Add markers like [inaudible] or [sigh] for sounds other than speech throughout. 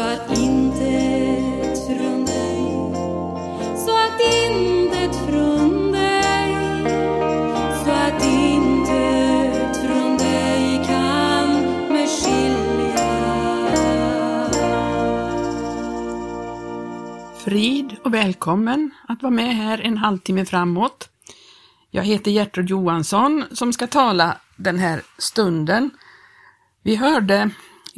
så att intet från dig, så att intet från dig, så att intet från dig kan mig skilja. Frid och välkommen att vara med här en halvtimme framåt. Jag heter Gertrud Johansson som ska tala den här stunden. Vi hörde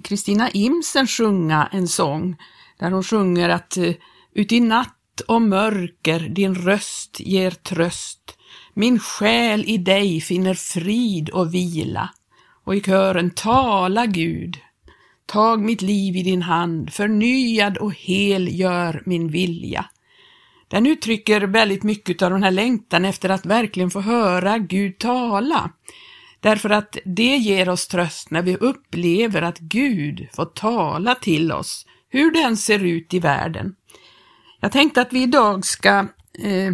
Kristina Imsen sjunga en sång där hon sjunger att uti ut i natt och mörker din röst ger tröst. Min själ i dig finner frid och vila. Och i kören Tala Gud, Tag mitt liv i din hand, förnyad och hel gör min vilja. Den uttrycker väldigt mycket av den här längtan efter att verkligen få höra Gud tala. Därför att det ger oss tröst när vi upplever att Gud får tala till oss, hur den ser ut i världen. Jag tänkte att vi idag ska eh,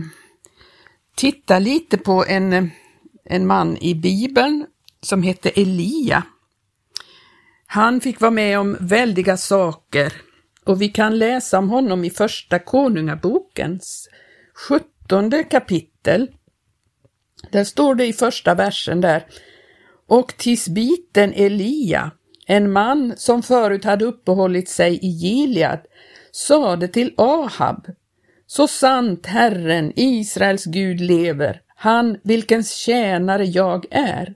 titta lite på en, en man i Bibeln som hette Elia. Han fick vara med om väldiga saker och vi kan läsa om honom i Första Konungabokens sjuttonde kapitel. Där står det i första versen där och tisbiten Elia, en man som förut hade uppehållit sig i Gilead, sade till Ahab Så sant Herren, Israels Gud lever, han vilkens tjänare jag är.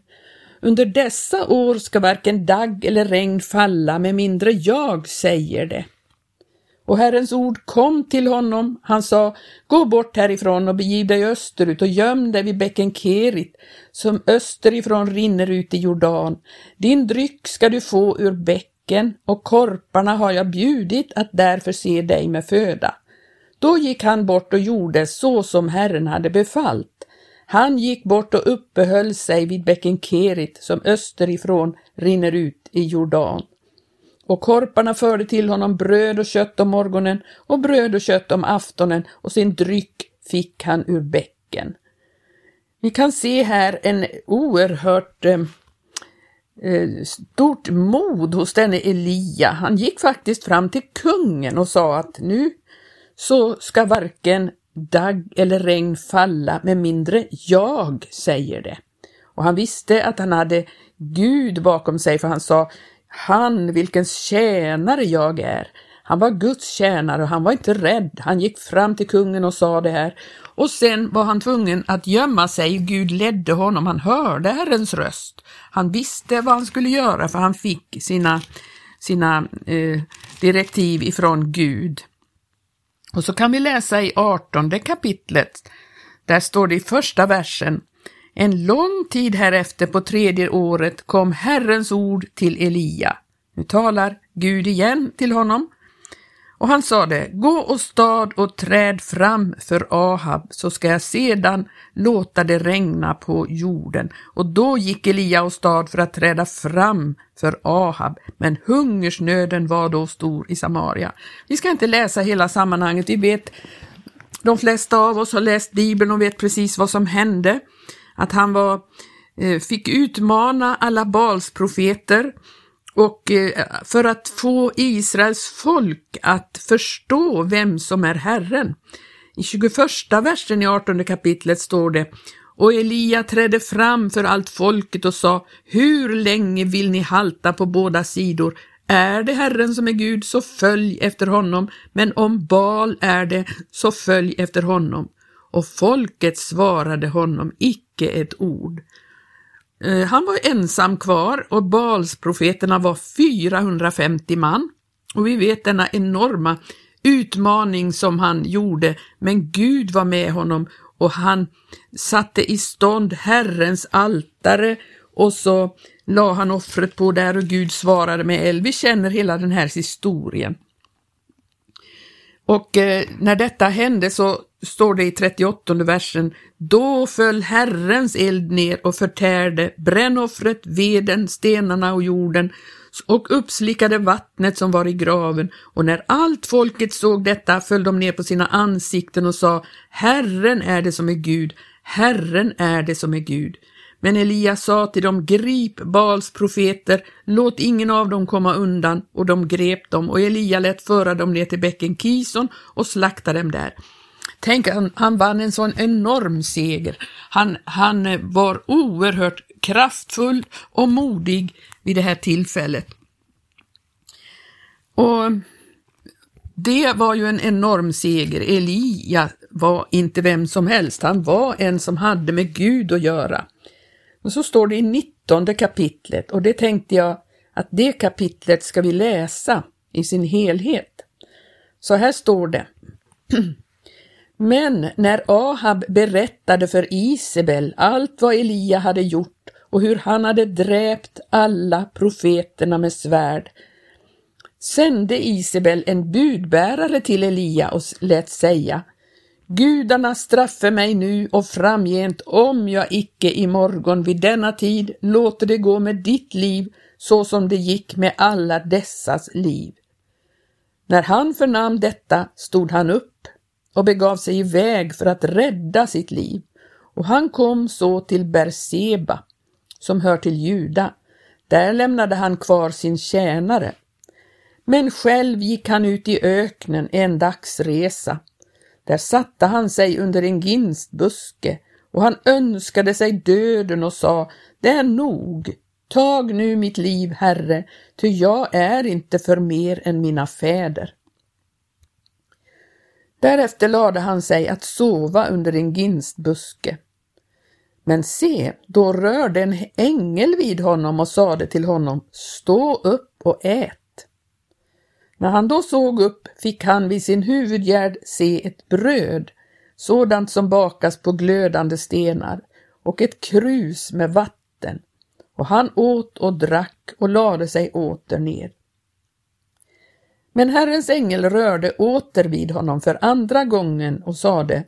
Under dessa år ska varken dagg eller regn falla med mindre jag säger det. Och Herrens ord kom till honom. Han sa, gå bort härifrån och begiv dig österut och göm dig vid bäcken Kerit, som österifrån rinner ut i Jordan. Din dryck ska du få ur bäcken och korparna har jag bjudit att där förse dig med föda. Då gick han bort och gjorde så som Herren hade befallt. Han gick bort och uppehöll sig vid bäcken Kerit som österifrån rinner ut i Jordan. Och korparna förde till honom bröd och kött om morgonen och bröd och kött om aftonen och sin dryck fick han ur bäcken. Vi kan se här en oerhört eh, eh, stort mod hos denne Elia. Han gick faktiskt fram till kungen och sa att nu så ska varken dagg eller regn falla med mindre jag säger det. Och han visste att han hade Gud bakom sig för han sa han vilkens tjänare jag är. Han var Guds tjänare och han var inte rädd. Han gick fram till kungen och sa det här. Och sen var han tvungen att gömma sig. Gud ledde honom. Han hörde Herrens röst. Han visste vad han skulle göra för han fick sina, sina eh, direktiv ifrån Gud. Och så kan vi läsa i 18 kapitlet. Där står det i första versen. En lång tid härefter på tredje året kom Herrens ord till Elia. Nu talar Gud igen till honom. Och han sade, gå och stad och träd fram för Ahab, så ska jag sedan låta det regna på jorden. Och då gick Elia och stad för att träda fram för Ahab, men hungersnöden var då stor i Samaria. Vi ska inte läsa hela sammanhanget, vi vet, de flesta av oss har läst Bibeln och vet precis vad som hände. Att han var, eh, fick utmana alla Bals profeter och eh, för att få Israels folk att förstå vem som är Herren. I 21 versen i 18 kapitlet står det och Elia trädde fram för allt folket och sa, hur länge vill ni halta på båda sidor? Är det Herren som är Gud, så följ efter honom, men om Bal är det, så följ efter honom. Och folket svarade honom icke ett ord. Eh, han var ensam kvar och Balsprofeterna var 450 man. Och vi vet denna enorma utmaning som han gjorde, men Gud var med honom och han satte i stånd Herrens altare och så la han offret på där och Gud svarade med eld. Vi känner hela den här historien. Och eh, när detta hände så står det i 38 versen, då föll Herrens eld ner och förtärde brännoffret, veden, stenarna och jorden och uppslickade vattnet som var i graven. Och när allt folket såg detta föll de ner på sina ansikten och sa, Herren är det som är Gud, Herren är det som är Gud. Men Elia sa till dem, grip Bals profeter, låt ingen av dem komma undan, och de grep dem, och Elia lät föra dem ner till bäcken Kison och slakta dem där. Tänk, han, han vann en sån enorm seger. Han, han eh, var oerhört kraftfull och modig vid det här tillfället. Och det var ju en enorm seger. Elia var inte vem som helst, han var en som hade med Gud att göra. Och så står det i 19 kapitlet och det tänkte jag att det kapitlet ska vi läsa i sin helhet. Så här står det. [clears throat] Men när Ahab berättade för Isabel allt vad Elia hade gjort och hur han hade dräpt alla profeterna med svärd, sände Isabel en budbärare till Elia och lät säga Gudarna straffe mig nu och framgent om jag icke i morgon vid denna tid låter det gå med ditt liv så som det gick med alla dessas liv. När han förnam detta stod han upp och begav sig iväg för att rädda sitt liv och han kom så till Berseba som hör till Juda. Där lämnade han kvar sin tjänare. Men själv gick han ut i öknen en dagsresa där satte han sig under en ginstbuske och han önskade sig döden och sa, det är nog, tag nu mitt liv, Herre, ty jag är inte för mer än mina fäder. Därefter lade han sig att sova under en ginstbuske. Men se, då rörde en ängel vid honom och sade till honom, stå upp och ät. När han då såg upp fick han vid sin huvudgärd se ett bröd, sådant som bakas på glödande stenar, och ett krus med vatten, och han åt och drack och lade sig åter ner. Men Herrens ängel rörde åter vid honom för andra gången och sade,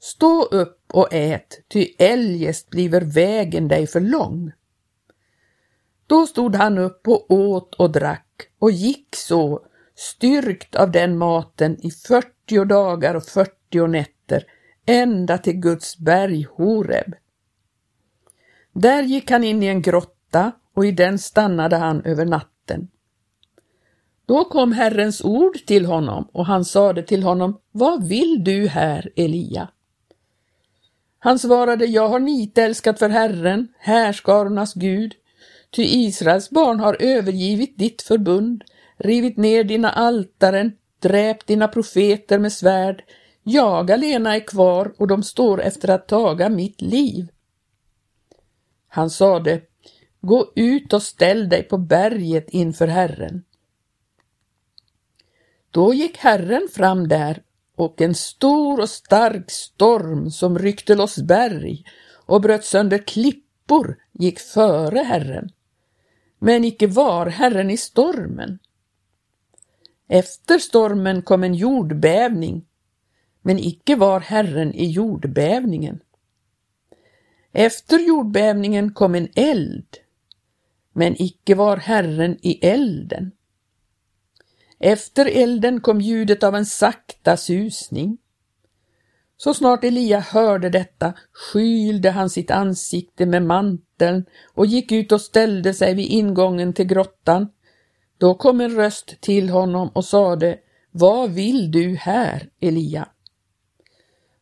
Stå upp och ät, ty eljest bliver vägen dig för lång. Då stod han upp och åt och drack och gick så styrkt av den maten i 40 dagar och 40 nätter ända till Guds berg Horeb. Där gick han in i en grotta och i den stannade han över natten. Då kom Herrens ord till honom och han sade till honom, Vad vill du här, Elia? Han svarade, Jag har nitälskat för Herren, härskarornas Gud, ty Israels barn har övergivit ditt förbund, rivit ner dina altaren, dräpt dina profeter med svärd. Jag alena är kvar och de står efter att taga mitt liv. Han sade, gå ut och ställ dig på berget inför Herren. Då gick Herren fram där och en stor och stark storm som ryckte loss berg och bröt sönder klippor gick före Herren. Men icke var Herren i stormen. Efter stormen kom en jordbävning, men icke var Herren i jordbävningen. Efter jordbävningen kom en eld, men icke var Herren i elden. Efter elden kom ljudet av en sakta susning. Så snart Elia hörde detta skylde han sitt ansikte med manteln och gick ut och ställde sig vid ingången till grottan. Då kom en röst till honom och sade, Vad vill du här, Elia?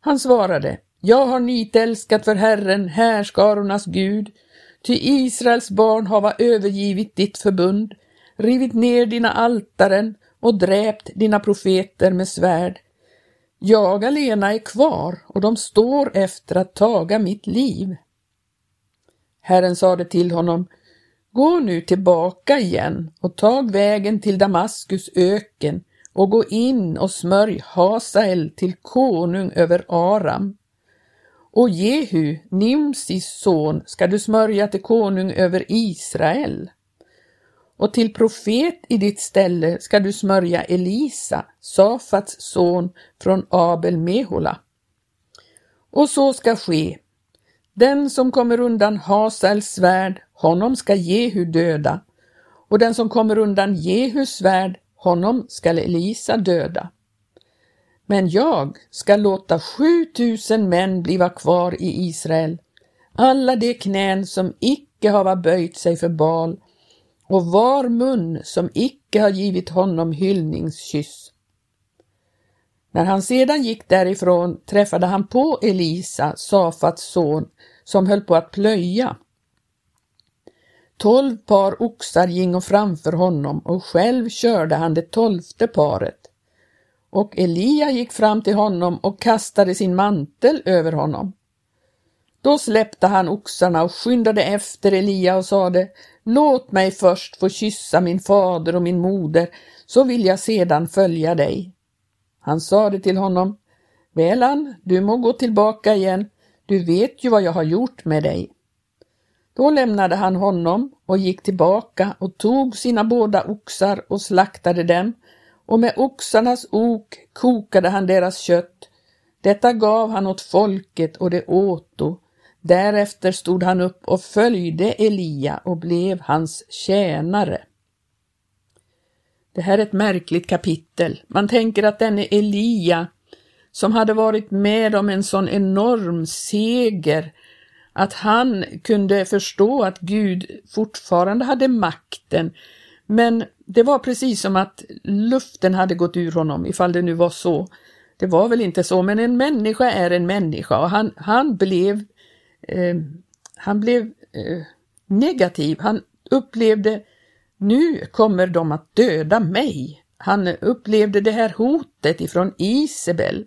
Han svarade, Jag har nitälskat för Herren, härskarornas Gud, ty Israels barn hava övergivit ditt förbund, rivit ner dina altaren och dräpt dina profeter med svärd. Jag alena är kvar och de står efter att taga mitt liv. Herren sade till honom, Gå nu tillbaka igen och tag vägen till Damaskus öken och gå in och smörj Hasael till konung över Aram. Och Jehu, Nimsis son, ska du smörja till konung över Israel. Och till profet i ditt ställe ska du smörja Elisa, Safats son från Abel Mehola. Och så ska ske. Den som kommer undan Hasels svärd, honom ska Jehu döda, och den som kommer undan Jehus svärd, honom skall Elisa döda. Men jag ska låta 7000 män bliva kvar i Israel, alla de knän som icke hava böjt sig för Bal och var mun som icke har givit honom hyllningskyss. När han sedan gick därifrån träffade han på Elisa, Safats son, som höll på att plöja. Tolv par oxar gingo framför honom och själv körde han det tolfte paret. Och Elia gick fram till honom och kastade sin mantel över honom. Då släppte han oxarna och skyndade efter Elia och sade Låt mig först få kyssa min fader och min moder, så vill jag sedan följa dig. Han sade till honom Välan, du må gå tillbaka igen, du vet ju vad jag har gjort med dig. Då lämnade han honom och gick tillbaka och tog sina båda oxar och slaktade dem och med oxarnas ok kokade han deras kött. Detta gav han åt folket och det åto. Därefter stod han upp och följde Elia och blev hans tjänare. Det här är ett märkligt kapitel. Man tänker att denne Elia, som hade varit med om en sån enorm seger, att han kunde förstå att Gud fortfarande hade makten, men det var precis som att luften hade gått ur honom, ifall det nu var så. Det var väl inte så, men en människa är en människa och han, han blev, eh, han blev eh, negativ. Han upplevde, nu kommer de att döda mig. Han upplevde det här hotet ifrån Isabel.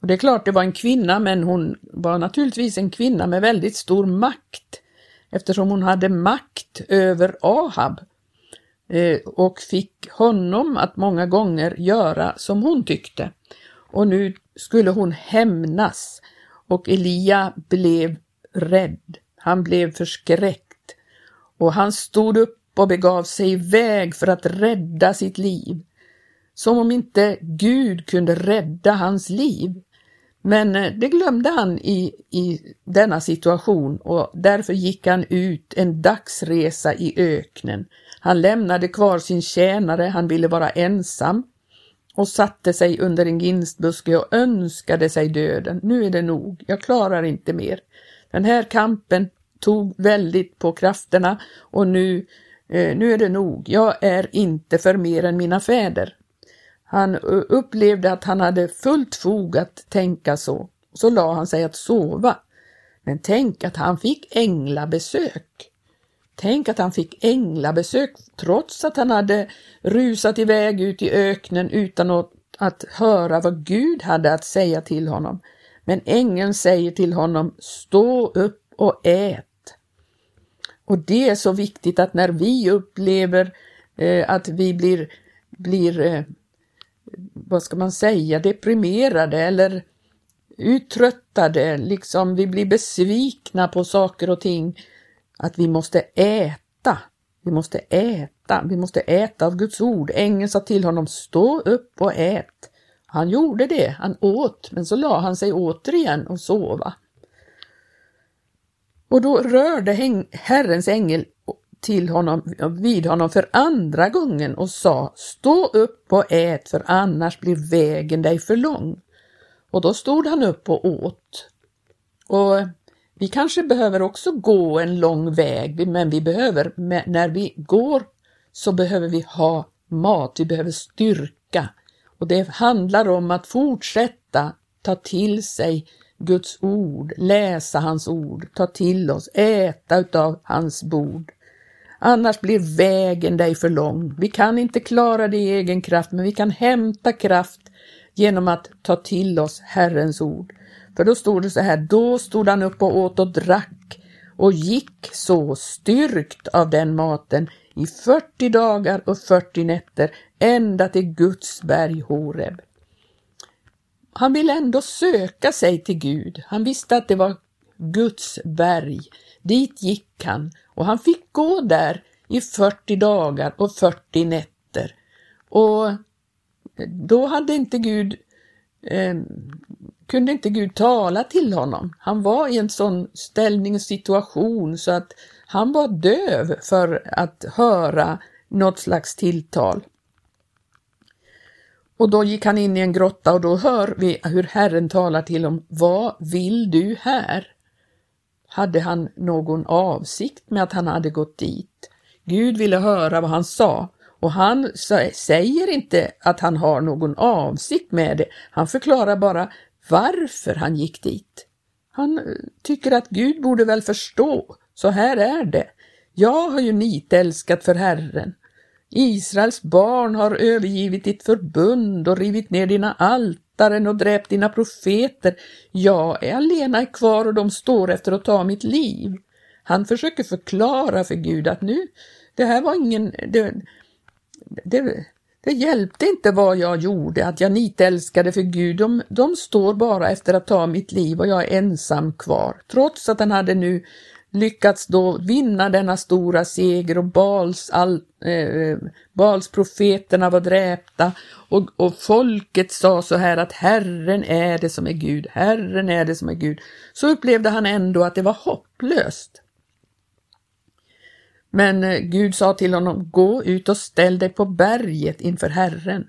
Och det är klart, det var en kvinna, men hon var naturligtvis en kvinna med väldigt stor makt eftersom hon hade makt över Ahab Eh, och fick honom att många gånger göra som hon tyckte. Och nu skulle hon hämnas och Elia blev rädd. Han blev förskräckt och han stod upp och begav sig iväg för att rädda sitt liv. Som om inte Gud kunde rädda hans liv. Men eh, det glömde han i, i denna situation och därför gick han ut en dagsresa i öknen han lämnade kvar sin tjänare, han ville vara ensam och satte sig under en ginstbuske och önskade sig döden. Nu är det nog, jag klarar inte mer. Den här kampen tog väldigt på krafterna och nu, eh, nu är det nog. Jag är inte för mer än mina fäder. Han upplevde att han hade fullt fog att tänka så. Så la han sig att sova. Men tänk att han fick änglabesök. Tänk att han fick änglabesök trots att han hade rusat iväg ut i öknen utan att höra vad Gud hade att säga till honom. Men ängeln säger till honom, stå upp och ät. Och det är så viktigt att när vi upplever eh, att vi blir, blir eh, vad ska man säga, deprimerade eller uttröttade, liksom vi blir besvikna på saker och ting, att vi måste äta. Vi måste äta, vi måste äta av Guds ord. Ängeln sa till honom, stå upp och ät. Han gjorde det, han åt, men så la han sig återigen och sova. Och då rörde Herrens ängel till honom, vid honom för andra gången och sa, stå upp och ät för annars blir vägen dig för lång. Och då stod han upp och åt. Och vi kanske behöver också gå en lång väg, men vi behöver, när vi går så behöver vi ha mat, vi behöver styrka. Och det handlar om att fortsätta ta till sig Guds ord, läsa hans ord, ta till oss, äta utav hans bord. Annars blir vägen dig för lång. Vi kan inte klara det i egen kraft, men vi kan hämta kraft genom att ta till oss Herrens ord. För då stod det så här, då stod han upp och åt och drack och gick så styrkt av den maten i 40 dagar och 40 nätter ända till Guds berg Horeb. han ville ändå söka sig till Gud. Han visste att det var Guds berg. Dit gick han och han fick gå där i 40 dagar och 40 nätter. Och då hade inte Gud, eh, kunde inte Gud tala till honom. Han var i en sån ställning och situation så att han var döv för att höra något slags tilltal. Och då gick han in i en grotta och då hör vi hur Herren talar till honom. Vad vill du här? Hade han någon avsikt med att han hade gått dit? Gud ville höra vad han sa och han säger inte att han har någon avsikt med det. Han förklarar bara varför han gick dit. Han eh, tycker att Gud borde väl förstå, så här är det. Jag har ju nitälskat för Herren. Israels barn har övergivit ditt förbund och rivit ner dina altaren och dräpt dina profeter. Jag är alena kvar och de står efter att ta mitt liv. Han försöker förklara för Gud att nu, det här var ingen, det, det, det hjälpte inte vad jag gjorde, att jag nitälskade för Gud. De, de står bara efter att ta mitt liv och jag är ensam kvar. Trots att han hade nu lyckats då vinna denna stora seger och Bals, all, eh, Bals profeterna var dräpta och, och folket sa så här att Herren är det som är Gud, Herren är det som är Gud. Så upplevde han ändå att det var hopplöst. Men eh, Gud sa till honom, gå ut och ställ dig på berget inför Herren.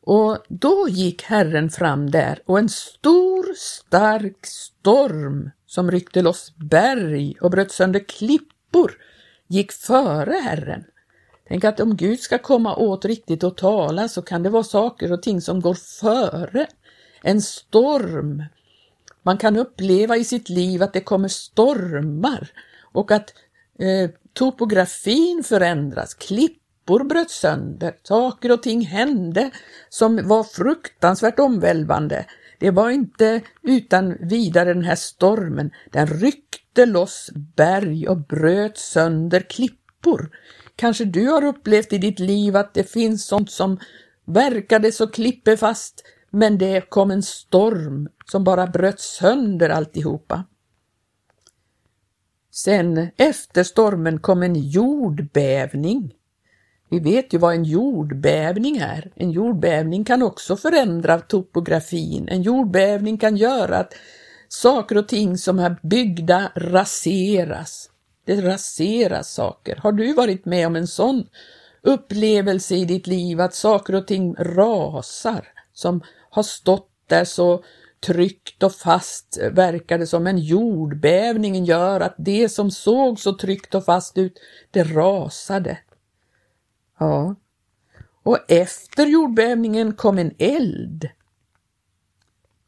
Och då gick Herren fram där och en stor stark storm som ryckte loss berg och bröt sönder klippor gick före Herren. Tänk att om Gud ska komma åt riktigt och tala så kan det vara saker och ting som går före. En storm. Man kan uppleva i sitt liv att det kommer stormar och att eh, topografin förändras, klippor bröt sönder, saker och ting hände som var fruktansvärt omvälvande. Det var inte utan vidare den här stormen, den ryckte loss berg och bröt sönder klippor. Kanske du har upplevt i ditt liv att det finns sånt som verkade så klippefast, men det kom en storm som bara bröt sönder alltihopa. Sen efter stormen kom en jordbävning. Vi vet ju vad en jordbävning är. En jordbävning kan också förändra topografin. En jordbävning kan göra att saker och ting som är byggda raseras. Det raseras saker. Har du varit med om en sån upplevelse i ditt liv att saker och ting rasar som har stått där så tryggt och fast eh, verkar det som en jordbävning gör att det som såg så tryggt och fast ut, det rasade. Ja, och efter jordbävningen kom en eld.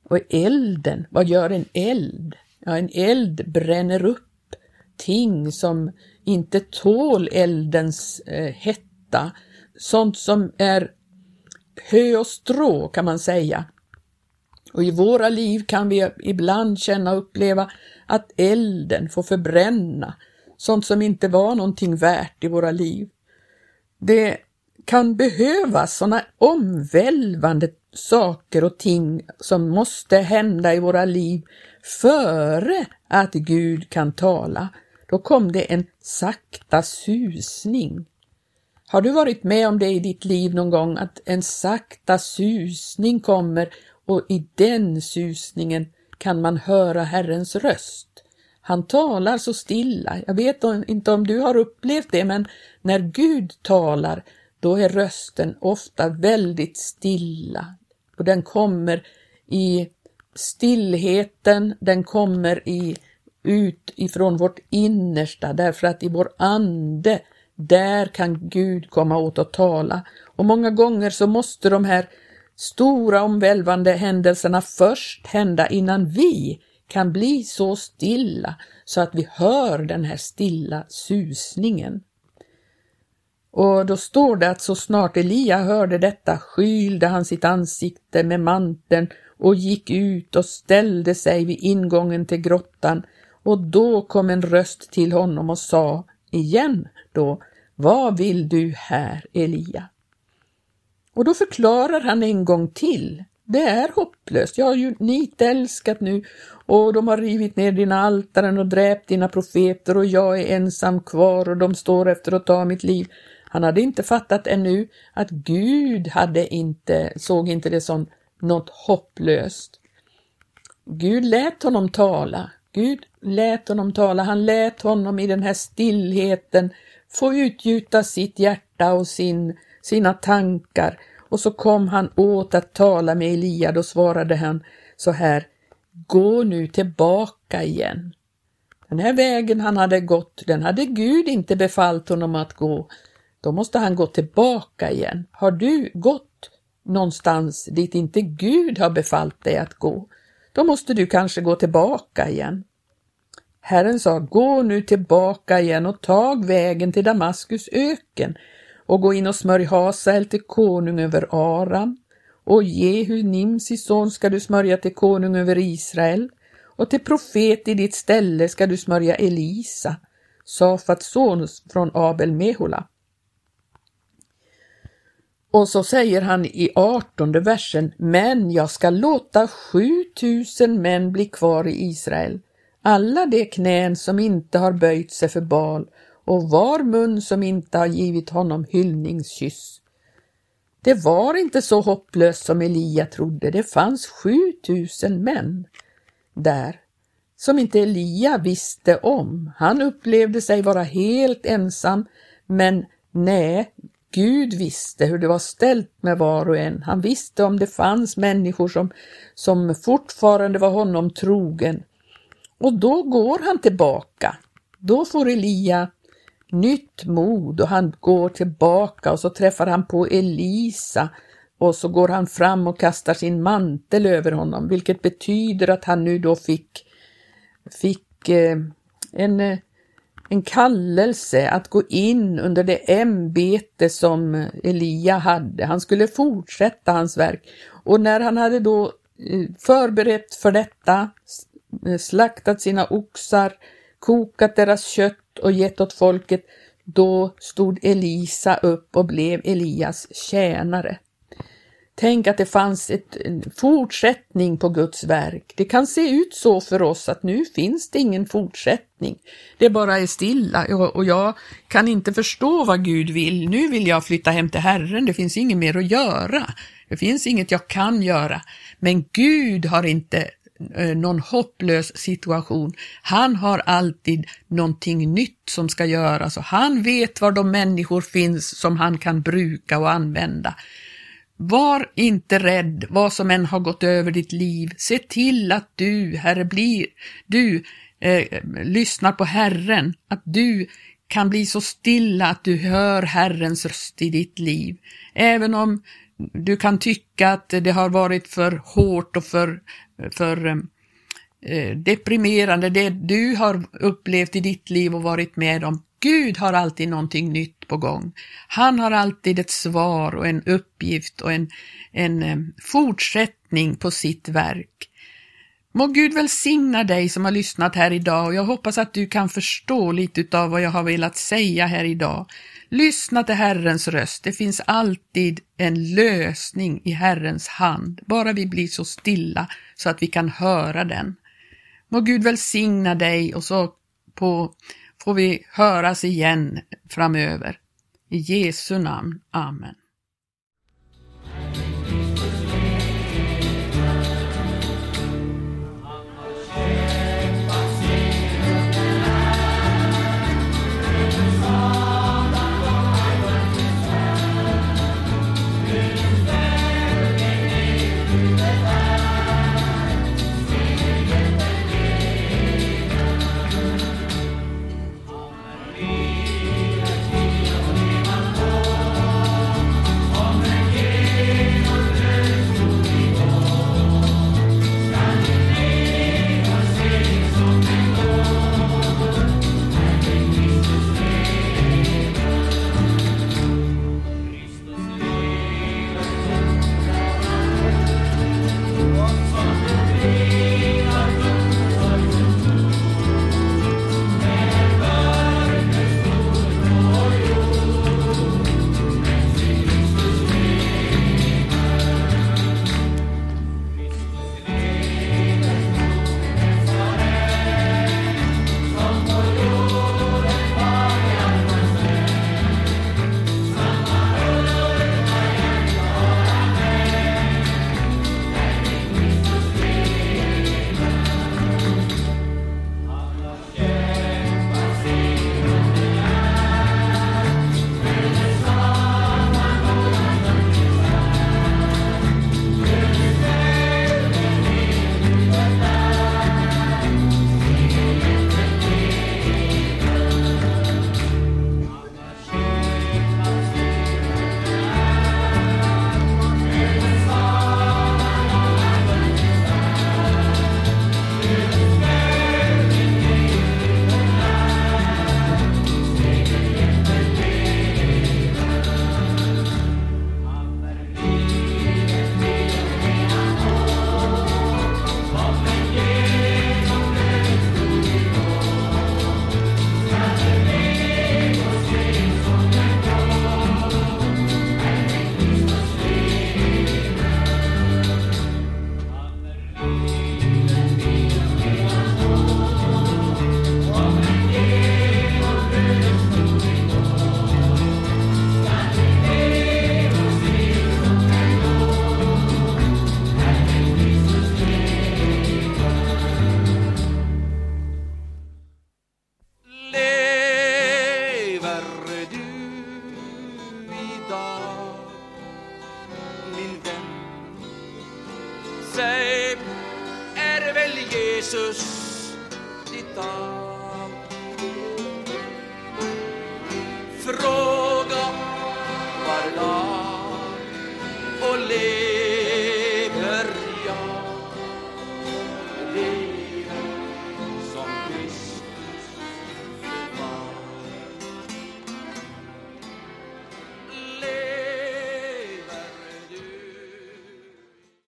Och elden, vad gör en eld? Ja, en eld bränner upp ting som inte tål eldens eh, hetta, sånt som är hö och strå kan man säga. Och i våra liv kan vi ibland känna och uppleva att elden får förbränna sånt som inte var någonting värt i våra liv. Det kan behövas sådana omvälvande saker och ting som måste hända i våra liv före att Gud kan tala. Då kom det en sakta susning. Har du varit med om det i ditt liv någon gång, att en sakta susning kommer och i den susningen kan man höra Herrens röst. Han talar så stilla. Jag vet inte om du har upplevt det, men när Gud talar, då är rösten ofta väldigt stilla. Och den kommer i stillheten, den kommer i, ut ifrån vårt innersta, därför att i vår ande, där kan Gud komma åt och tala. Och många gånger så måste de här stora omvälvande händelserna först hända innan vi kan bli så stilla så att vi hör den här stilla susningen. Och då står det att så snart Elia hörde detta skylde han sitt ansikte med manteln och gick ut och ställde sig vid ingången till grottan och då kom en röst till honom och sa igen då, vad vill du här Elia? Och då förklarar han en gång till det är hopplöst. Jag har ju nitälskat nu och de har rivit ner dina altaren och dräpt dina profeter och jag är ensam kvar och de står efter att ta mitt liv. Han hade inte fattat ännu att Gud hade inte, såg inte det som något hopplöst. Gud lät honom tala. Gud lät honom tala. Han lät honom i den här stillheten få utgjuta sitt hjärta och sin, sina tankar. Och så kom han åt att tala med Elia. Då svarade han så här. Gå nu tillbaka igen. Den här vägen han hade gått, den hade Gud inte befallt honom att gå. Då måste han gå tillbaka igen. Har du gått någonstans dit inte Gud har befallt dig att gå, då måste du kanske gå tillbaka igen. Herren sa, gå nu tillbaka igen och tag vägen till Damaskus öken och gå in och smörj Hasael till konung över Aram och Jehu, Nimsi son, ska du smörja till konung över Israel. Och till profet i ditt ställe ska du smörja Elisa, Safats son från Abel Mehola. Och så säger han i artonde versen, men jag ska låta 7000 män bli kvar i Israel, alla de knän som inte har böjt sig för bal och var mun som inte har givit honom hyllningskyss. Det var inte så hopplöst som Elia trodde, det fanns 7000 män där som inte Elia visste om. Han upplevde sig vara helt ensam, men nej, Gud visste hur det var ställt med var och en. Han visste om det fanns människor som, som fortfarande var honom trogen. Och då går han tillbaka. Då får Elia nytt mod och han går tillbaka och så träffar han på Elisa och så går han fram och kastar sin mantel över honom, vilket betyder att han nu då fick, fick eh, en eh, en kallelse att gå in under det ämbete som Elia hade. Han skulle fortsätta hans verk. Och när han hade då eh, förberett för detta, slaktat sina oxar, kokat deras kött och gett åt folket, då stod Elisa upp och blev Elias tjänare. Tänk att det fanns ett, en fortsättning på Guds verk. Det kan se ut så för oss att nu finns det ingen fortsättning. Det bara är stilla och jag kan inte förstå vad Gud vill. Nu vill jag flytta hem till Herren. Det finns inget mer att göra. Det finns inget jag kan göra. Men Gud har inte Eh, någon hopplös situation. Han har alltid någonting nytt som ska göras och han vet var de människor finns som han kan bruka och använda. Var inte rädd vad som än har gått över ditt liv. Se till att du, Herre, blir, du eh, lyssnar på Herren, att du kan bli så stilla att du hör Herrens röst i ditt liv. Även om du kan tycka att det har varit för hårt och för, för eh, eh, deprimerande, det du har upplevt i ditt liv och varit med om. Gud har alltid någonting nytt på gång. Han har alltid ett svar och en uppgift och en, en eh, fortsättning på sitt verk. Må Gud välsigna dig som har lyssnat här idag och jag hoppas att du kan förstå lite av vad jag har velat säga här idag. Lyssna till Herrens röst. Det finns alltid en lösning i Herrens hand, bara vi blir så stilla så att vi kan höra den. Må Gud välsigna dig och så på får vi höras igen framöver. I Jesu namn. Amen.